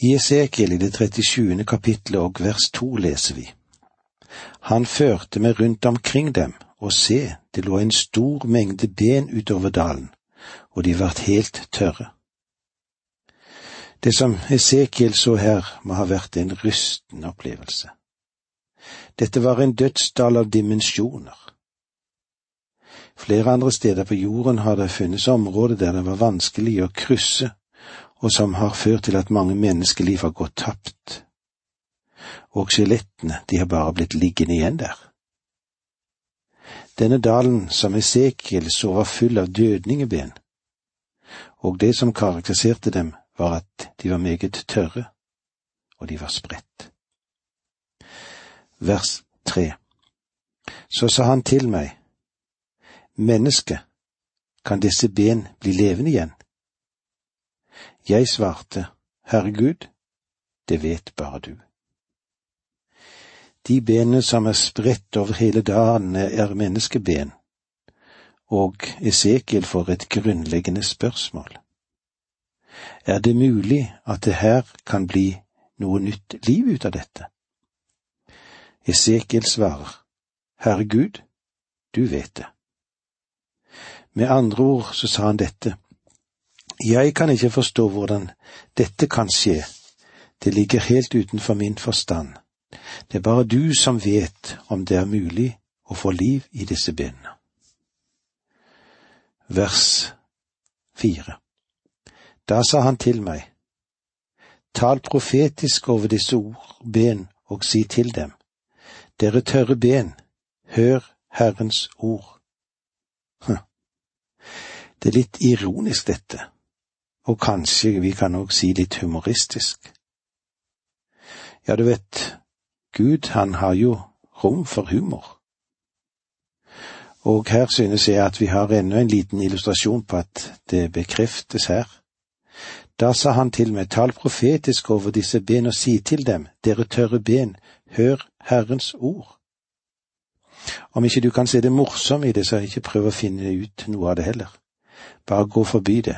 I Esekiel i det 37. kapittelet og vers to leser vi. Han førte meg rundt omkring dem, og se, det lå en stor mengde ben utover dalen, og de vart helt tørre. Det som Esekiel så her, må ha vært en rystende opplevelse. Dette var en dødsdal av dimensjoner. Flere andre steder på jorden har det funnes områder der det var vanskelig å krysse, og som har ført til at mange menneskeliv har gått tapt. Og skjelettene, de har bare blitt liggende igjen der. Denne dalen som Esekiel så var full av dødningeben, og det som karakteriserte dem, var at de var meget tørre, og de var spredt. Vers tre. Så sa han til meg, Menneske, kan disse ben bli levende igjen? Jeg svarte, Herregud, det vet bare du. De benene som er spredt over hele dalen, er menneskeben, og Esekiel får et grunnleggende spørsmål. Er det mulig at det her kan bli noe nytt liv ut av dette? Esekiel svarer, Herre Gud, du vet det. Med andre ord så sa han dette, jeg kan ikke forstå hvordan dette kan skje, det ligger helt utenfor min forstand. Det er bare du som vet om det er mulig å få liv i disse benene. Vers fire. Da sa han til meg, tal profetisk over disse ord, ben, og si til dem, dere tørre ben, hør Herrens ord. Det er litt ironisk, dette, og kanskje vi kan òg si litt humoristisk. Ja, du vet, Gud, han har jo rom for humor. Og her synes jeg at vi har enda en liten illustrasjon på at det bekreftes her. Da sa han til meg, tal profetisk over disse ben og si til dem, dere tørre ben, hør Herrens ord. Om ikke du kan se det morsomme i det, så ikke prøv å finne ut noe av det heller. Bare gå forbi det.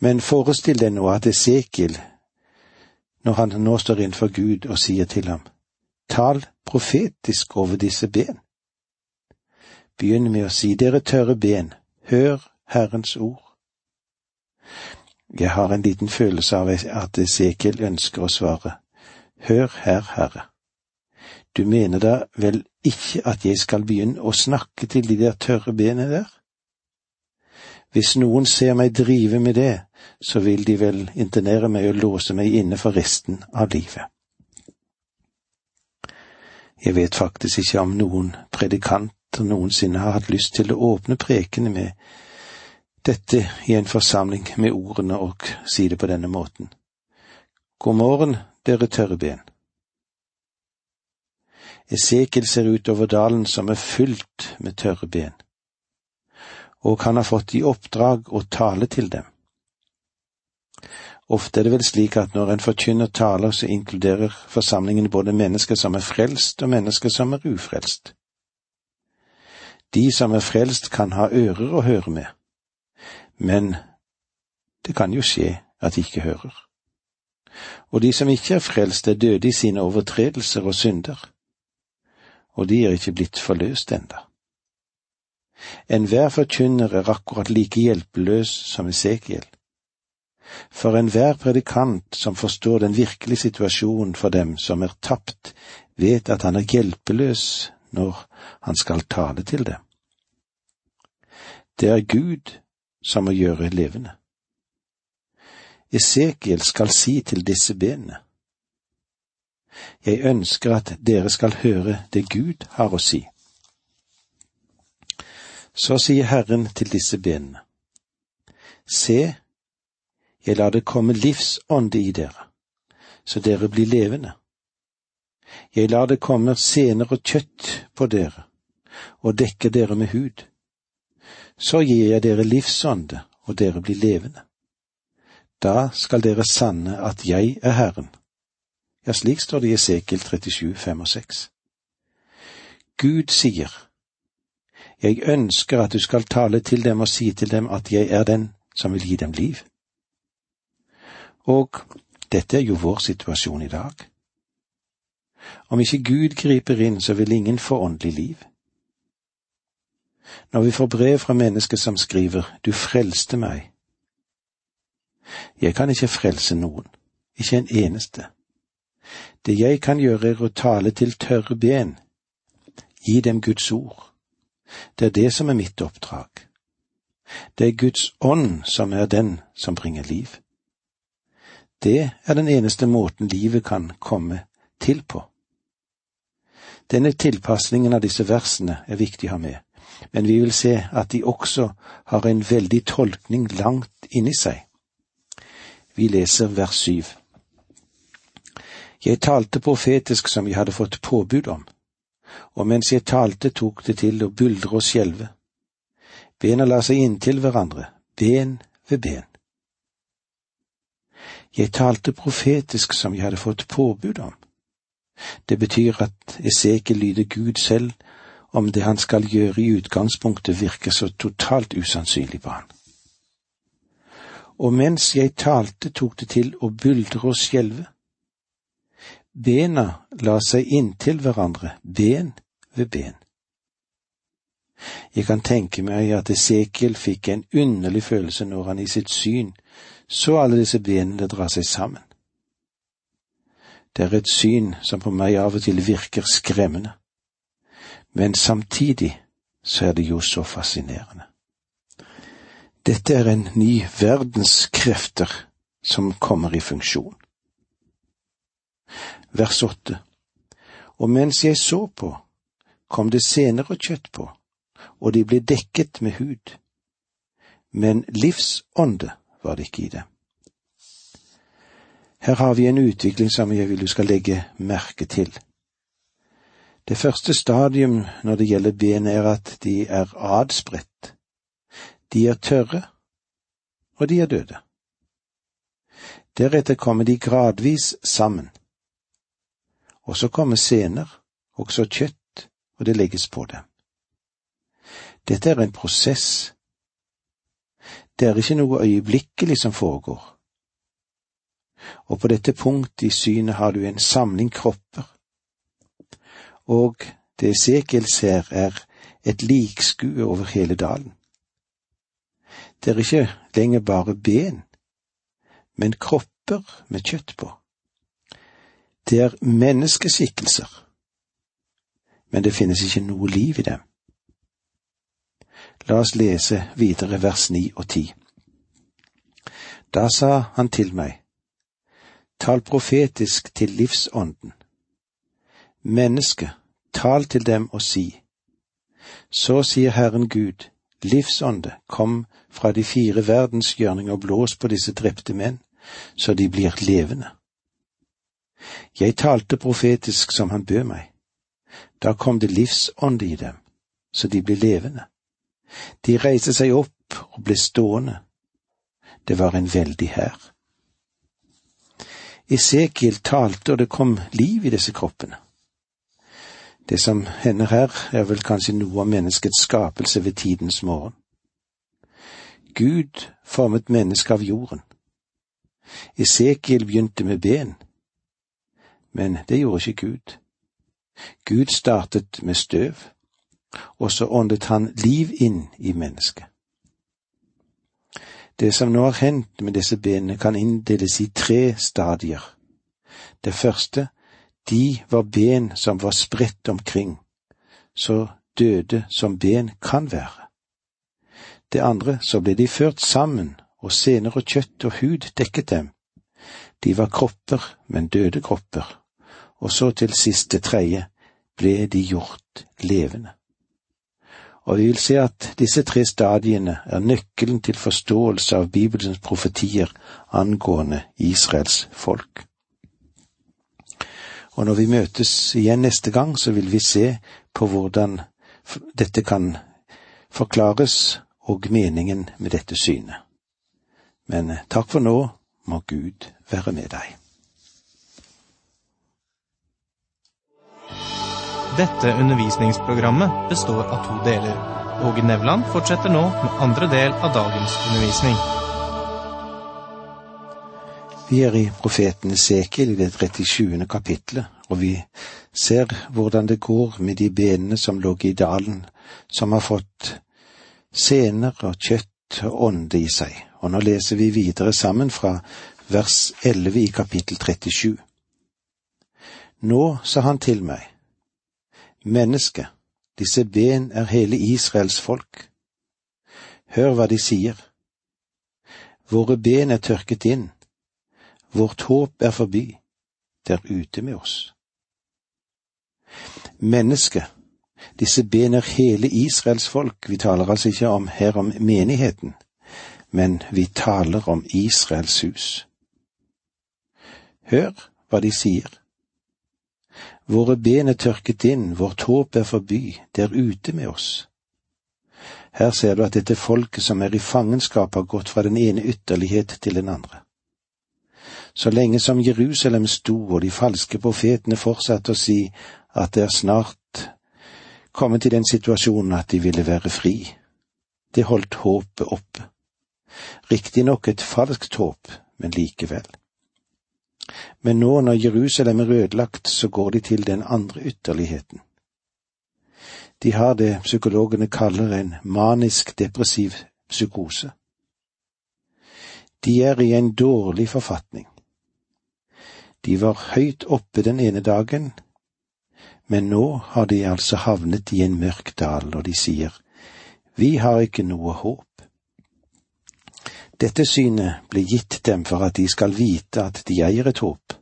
Men forestill deg nå at Esekiel, når han nå står innenfor Gud og sier til ham, tal profetisk over disse ben. Begynn med å si dere tørre ben, hør Herrens ord. Jeg har en liten følelse av at Esekiel ønsker å svare, hør her, Herre. Du mener da vel ikke at jeg skal begynne å snakke til de der tørre benene der? Hvis noen ser meg drive med det, så vil de vel internere meg og låse meg inne for resten av livet. Jeg vet faktisk ikke om noen predikanter noensinne har hatt lyst til å åpne prekene med dette i en forsamling med ordene og si det på denne måten. God morgen, dere tørre ben. Esekiel ser utover dalen som er fylt med tørre ben og han har fått i oppdrag å tale til dem. Ofte er det vel slik at når en forkynner taler, så inkluderer forsamlingen både mennesker som er frelst og mennesker som er ufrelst. De som er frelst kan ha ører å høre med, men det kan jo skje at de ikke hører. Og de som ikke er frelst, er døde i sine overtredelser og synder, og de er ikke blitt forløst enda. Enhver forkynner er akkurat like hjelpeløs som Esekiel. For enhver predikant som forstår den virkelige situasjonen for dem som er tapt, vet at han er hjelpeløs når han skal tale til dem. Det er Gud som må gjøre levende. Esekiel skal si til disse benene. Jeg ønsker at dere skal høre det Gud har å si. Så sier Herren til disse benene, Se, jeg lar det komme livsånde i dere, så dere blir levende. Jeg lar det komme sener og kjøtt på dere, og dekker dere med hud. Så gir jeg dere livsånde, og dere blir levende. Da skal dere sanne at jeg er Herren. Ja, slik står det i Esekiel 37, 5 og 6. Gud sier, jeg ønsker at du skal tale til dem og si til dem at jeg er den som vil gi dem liv. Og Dette er jo vår situasjon i dag. Om ikke Gud griper inn, så vil ingen få åndelig liv. Når vi får brev fra mennesker som skriver Du frelste meg. Jeg kan ikke frelse noen, ikke en eneste. Det jeg kan gjøre er å tale til tørre ben, gi dem Guds ord. Det er det som er mitt oppdrag. Det er Guds ånd som er den som bringer liv. Det er den eneste måten livet kan komme til på. Denne tilpasningen av disse versene er viktig å ha med, men vi vil se at de også har en veldig tolkning langt inni seg. Vi leser vers syv. Jeg talte profetisk som jeg hadde fått påbud om, og mens jeg talte tok det til å buldre og skjelve. Bena la seg inntil hverandre, ben ved ben. Jeg talte profetisk som jeg hadde fått påbud om. Det betyr at Esekiel lyder Gud selv om det han skal gjøre i utgangspunktet virker så totalt usannsynlig på han. Og mens jeg talte, tok det til å buldre og skjelve. Bena la seg inntil hverandre, ben ved ben. Jeg kan tenke meg at Esekiel fikk en underlig følelse når han i sitt syn så alle disse benene dra seg sammen. Det er et syn som på meg av og til virker skremmende, men samtidig så er det jo så fascinerende. Dette er en ny verdens krefter som kommer i funksjon. Vers åtte Og mens jeg så på, kom det senere kjøtt på, og de ble dekket med hud. Men livsånde var det ikke i det. Her har vi en utvikling som jeg vil du skal legge merke til. Det første stadium når det gjelder ben, er at de er adspredt. De er tørre, og de er døde. Deretter kommer de gradvis sammen. Og så kommer sener, også kjøtt, og det legges på dem. Dette er en prosess. Det er ikke noe øyeblikkelig som foregår. Og på dette punktet i synet har du en samling kropper. Og det Esekiel ser, er et likskue over hele dalen. Det er ikke lenger bare ben, men kropper med kjøtt på. Det er menneskeskikkelser, men det finnes ikke noe liv i dem. La oss lese videre vers ni og ti. Da sa han til meg, tal profetisk til livsånden. Menneske, tal til dem og si, så sier Herren Gud, livsånde, kom fra de fire verdenshjørninger og blås på disse drepte menn, så de blir levende. Jeg talte profetisk som han bød meg. Da kom det livsånd i dem, så de ble levende. De reiste seg opp og ble stående. Det var en veldig hær. Esekiel talte, og det kom liv i disse kroppene. Det som hender her, er vel kanskje noe av menneskets skapelse ved tidens morgen. Gud formet mennesket av jorden. Esekiel begynte med ben, men det gjorde ikke Gud. Gud startet med støv og så åndet han liv inn i mennesket. Det som nå har hendt med disse benene, kan inndeles i tre stadier. Det første, de var ben som var spredt omkring, så døde som ben kan være. Det andre, så ble de ført sammen, og senere kjøtt og hud dekket dem. De var kropper, men døde kropper. Og så til sist det tredje, ble de gjort levende og vi vil se at disse tre stadiene er nøkkelen til forståelse av Bibelens profetier angående Israels folk. Og når vi møtes igjen neste gang, så vil vi se på hvordan dette kan forklares og meningen med dette synet. Men takk for nå, må Gud være med deg. Dette undervisningsprogrammet består av to deler. Åge Nevland fortsetter nå med andre del av dagens undervisning. Vi er i profeten Esekiel i det 37. kapitlet, og vi ser hvordan det går med de benene som lå i dalen, som har fått sener og kjøtt og ånde i seg. Og nå leser vi videre sammen fra vers 11 i kapittel 37. Nå sa han til meg, menneske, disse ben er hele Israels folk. Hør hva de sier. Våre ben er tørket inn Vårt håp er forbi, det er ute med oss. Menneske, disse ben er hele Israels folk, vi taler altså ikke om her om menigheten, men vi taler om Israels hus. Hør hva de sier. Våre ben er tørket inn, vårt håp er forbi, det er ute med oss. Her ser du at dette folket som er i fangenskap har gått fra den ene ytterlighet til den andre. Så lenge som Jerusalem sto og de falske profetene fortsatte å si at det er snart kommet i den situasjonen at de ville være fri. Det holdt håpet oppe. Riktignok et falskt håp, men likevel. Men nå når Jerusalem er ødelagt, så går de til den andre ytterligheten. De har det psykologene kaller en manisk depressiv psykose. De er i en dårlig forfatning. De var høyt oppe den ene dagen, men nå har de altså havnet i en mørk dal, og de sier, Vi har ikke noe håp. Dette synet ble gitt dem for at de skal vite at de eier et håp,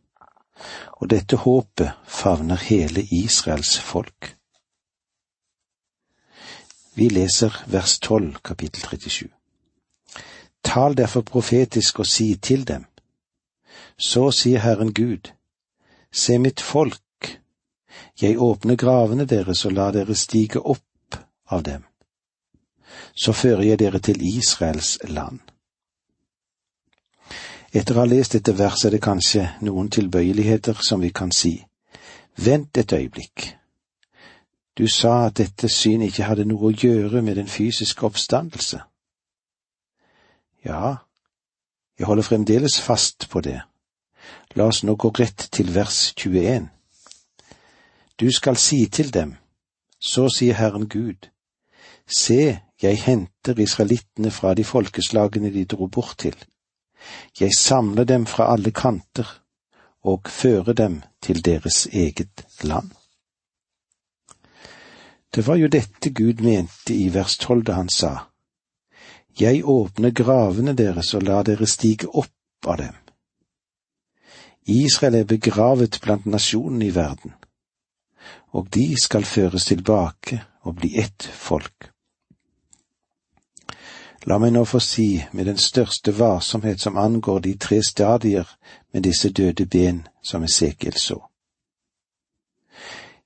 og dette håpet favner hele Israels folk. Vi leser vers 12, kapittel 37. Tal derfor profetisk og si til dem, så sier Herren Gud, se mitt folk, jeg åpner gravene deres og lar dere stige opp av dem. Så fører jeg dere til Israels land. Etter å ha lest dette verset er det kanskje noen tilbøyeligheter som vi kan si. Vent et øyeblikk. Du sa at dette synet ikke hadde noe å gjøre med den fysiske oppstandelse. Ja, jeg holder fremdeles fast på det. La oss nå gå rett til vers 21. Du skal si til dem, så sier Herren Gud, se, jeg henter israelittene fra de folkeslagene de dro bort til. Jeg samler dem fra alle kanter og fører dem til deres eget land. Det var jo dette Gud mente i vers tolv da han sa, Jeg åpner gravene deres og lar dere stige opp av dem. Israel er begravet blant nasjonene i verden, og de skal føres tilbake og bli ett folk. La meg nå få si med den største varsomhet som angår de tre stadier med disse døde ben som Esekiel så.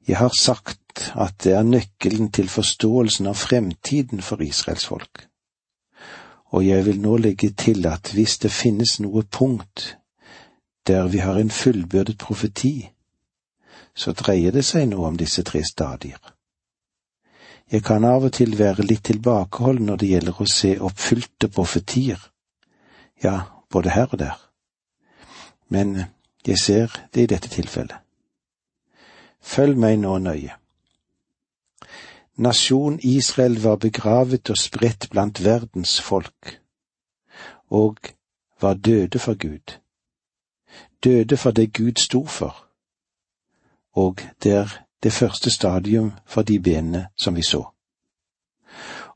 Jeg har sagt at det er nøkkelen til forståelsen av fremtiden for Israels folk, og jeg vil nå legge til at hvis det finnes noe punkt der vi har en fullbyrdet profeti, så dreier det seg nå om disse tre stadier. Jeg kan av og til være litt tilbakeholden når det gjelder å se oppfylte profetier, ja, både her og der, men jeg ser det i dette tilfellet. Følg meg nå nøye. Nasjon Israel var begravet og spredt blant verdens folk, og var døde for Gud døde for det Gud sto for, og det er det første stadium for de benene som vi så.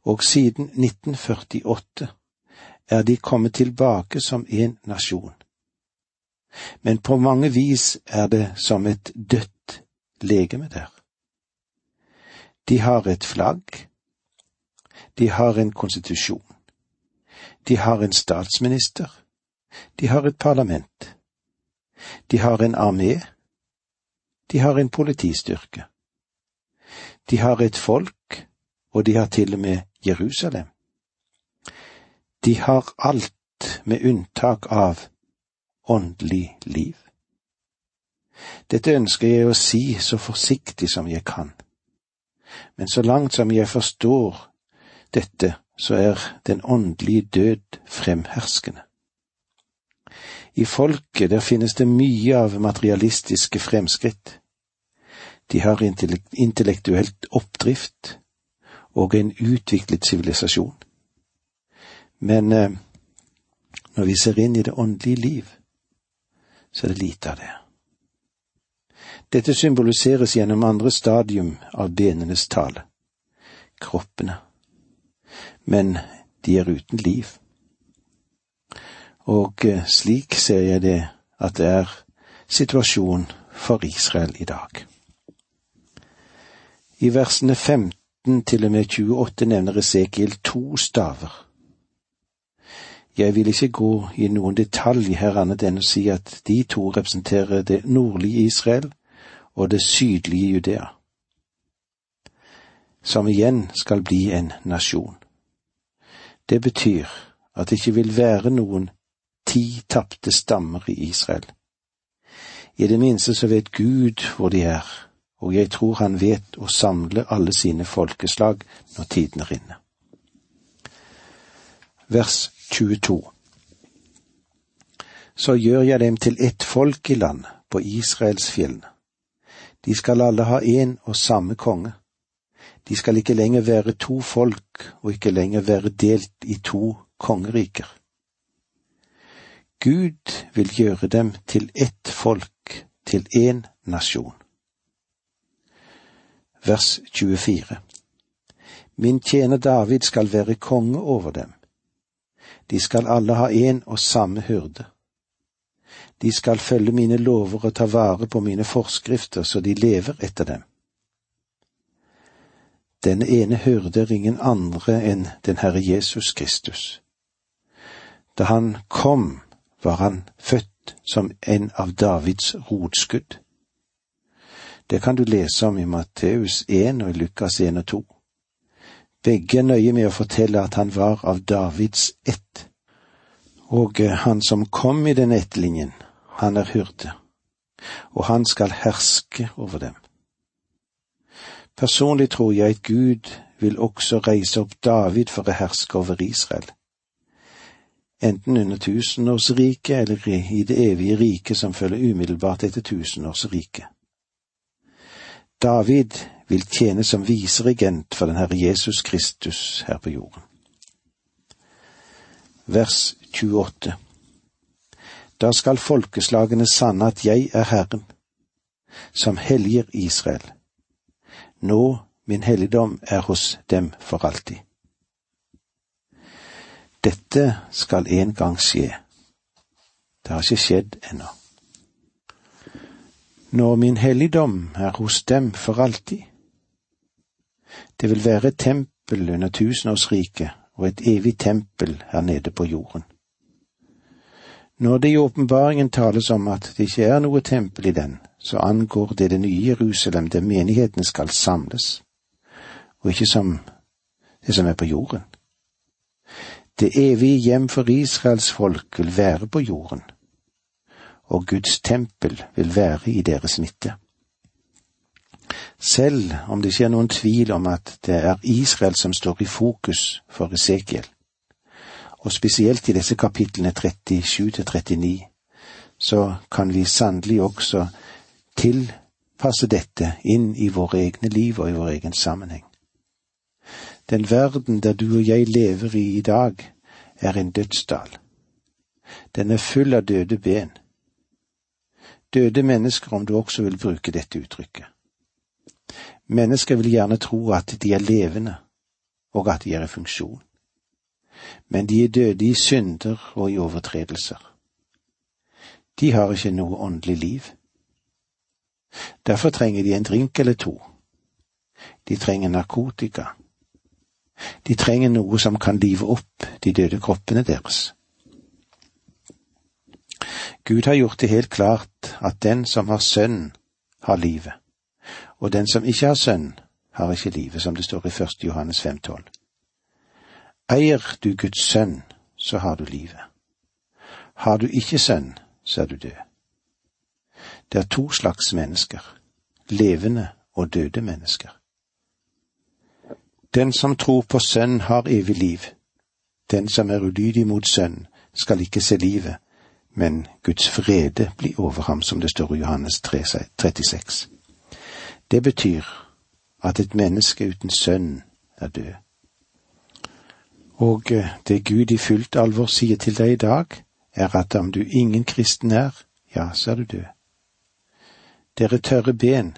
Og siden 1948 er de kommet tilbake som en nasjon. Men på mange vis er det som et dødt legeme der. De har et flagg, de har en konstitusjon, de har en statsminister, de har et parlament. De har en armé. De har en politistyrke. De har et folk, og de har til og med Jerusalem. De har alt med unntak av åndelig liv. Dette ønsker jeg å si så forsiktig som jeg kan, men så langt som jeg forstår dette, så er den åndelige død fremherskende. I folket der finnes det mye av materialistiske fremskritt. De har intellektuelt oppdrift og en utviklet sivilisasjon. Men eh, når vi ser inn i det åndelige liv, så er det lite av det. Dette symboliseres gjennom andre stadium av benenes tale, kroppene. Men de er uten liv. Og eh, slik ser jeg det at det er situasjonen for Israel i dag. I versene 15 til og med 28 nevner Esekiel to staver. Jeg vil ikke gå i noen detalj her annet enn å si at de to representerer det nordlige Israel og det sydlige Judea, som igjen skal bli en nasjon. Det betyr at det ikke vil være noen ti tapte stammer i Israel. I det minste så vet Gud hvor de er, og jeg tror han vet å samle alle sine folkeslag når tiden er inne. Vers 22 Så gjør jeg dem til ett folk i land på Israels fjellene. De skal alle ha én og samme konge. De skal ikke lenger være to folk og ikke lenger være delt i to kongeriker. Gud vil gjøre dem til ett folk, til én nasjon. Vers 24 Min tjener David skal være konge over dem. De skal alle ha én og samme hyrde. De skal følge mine lover og ta vare på mine forskrifter så de lever etter dem. Denne ene hyrde er ingen andre enn den Herre Jesus Kristus. Da han kom, var han født som en av Davids rotskudd. Det kan du lese om i Matteus 1 og i Lukas 1 og 2. Begge er nøye med å fortelle at han var av Davids ett. Og eh, han som kom i den ettlinjen, han er hyrde, og han skal herske over dem. Personlig tror jeg at Gud vil også reise opp David for å herske over Israel. Enten under tusenårsriket eller i det evige riket som følger umiddelbart etter tusenårsriket. David vil tjene som viseregent for den Herre Jesus Kristus her på jorden. Vers 28 Da skal folkeslagene sanne at jeg er Herren, som helliger Israel nå min helligdom er hos dem for alltid. Dette skal en gang skje. Det har ikke skjedd ennå. Når min helligdom er hos dem for alltid. Det vil være et tempel under tusenårsriket og et evig tempel her nede på jorden. Når det i åpenbaringen tales om at det ikke er noe tempel i den, så angår det det nye Jerusalem, der menighetene skal samles, og ikke som det som er på jorden. Det evige hjem for Israels folk vil være på jorden, og Guds tempel vil være i deres midte. Selv om det ikke er noen tvil om at det er Israel som står i fokus for Esekiel, og spesielt i disse kapitlene 37 til 39, så kan vi sannelig også tilpasse dette inn i våre egne liv og i vår egen sammenheng. Den verden der du og jeg lever i i dag, er en dødsdal. Den er full av døde ben. Døde mennesker, om du også vil bruke dette uttrykket. Mennesker vil gjerne tro at de er levende, og at de er i funksjon. Men de er døde i synder og i overtredelser. De har ikke noe åndelig liv. Derfor trenger de en drink eller to. De trenger narkotika. De trenger noe som kan live opp de døde kroppene deres. Gud har gjort det helt klart at den som har sønn, har livet, og den som ikke har sønn, har ikke livet, som det står i 1. Johannes 5,12. Eier du Guds sønn, så har du livet. Har du ikke sønn, så er du død. Det er to slags mennesker, levende og døde mennesker. Den som tror på Sønn har evig liv. Den som er ulydig mot Sønn, skal ikke se livet, men Guds frede blir over ham, som det står i Johannes 3, 36. Det betyr at et menneske uten sønn er død. Og eh, det Gud i fullt alvor sier til deg i dag, er at om du ingen kristen er, ja, så er du død. Dere tørre ben,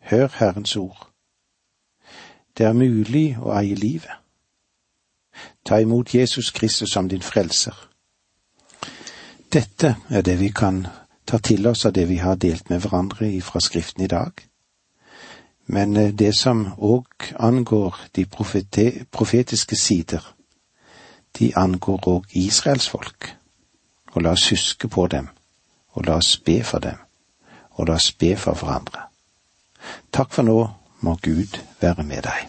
hør Herrens ord. Det er mulig å eie livet. Ta imot Jesus Kristus som din frelser. Dette er det vi kan ta til oss av det vi har delt med hverandre fra Skriften i dag. Men eh, det som òg angår de profetiske sider, de angår òg israelsfolk. Og la oss huske på dem, og la oss be for dem, og la oss be for hverandre. Takk for nå, må Gud være med deg.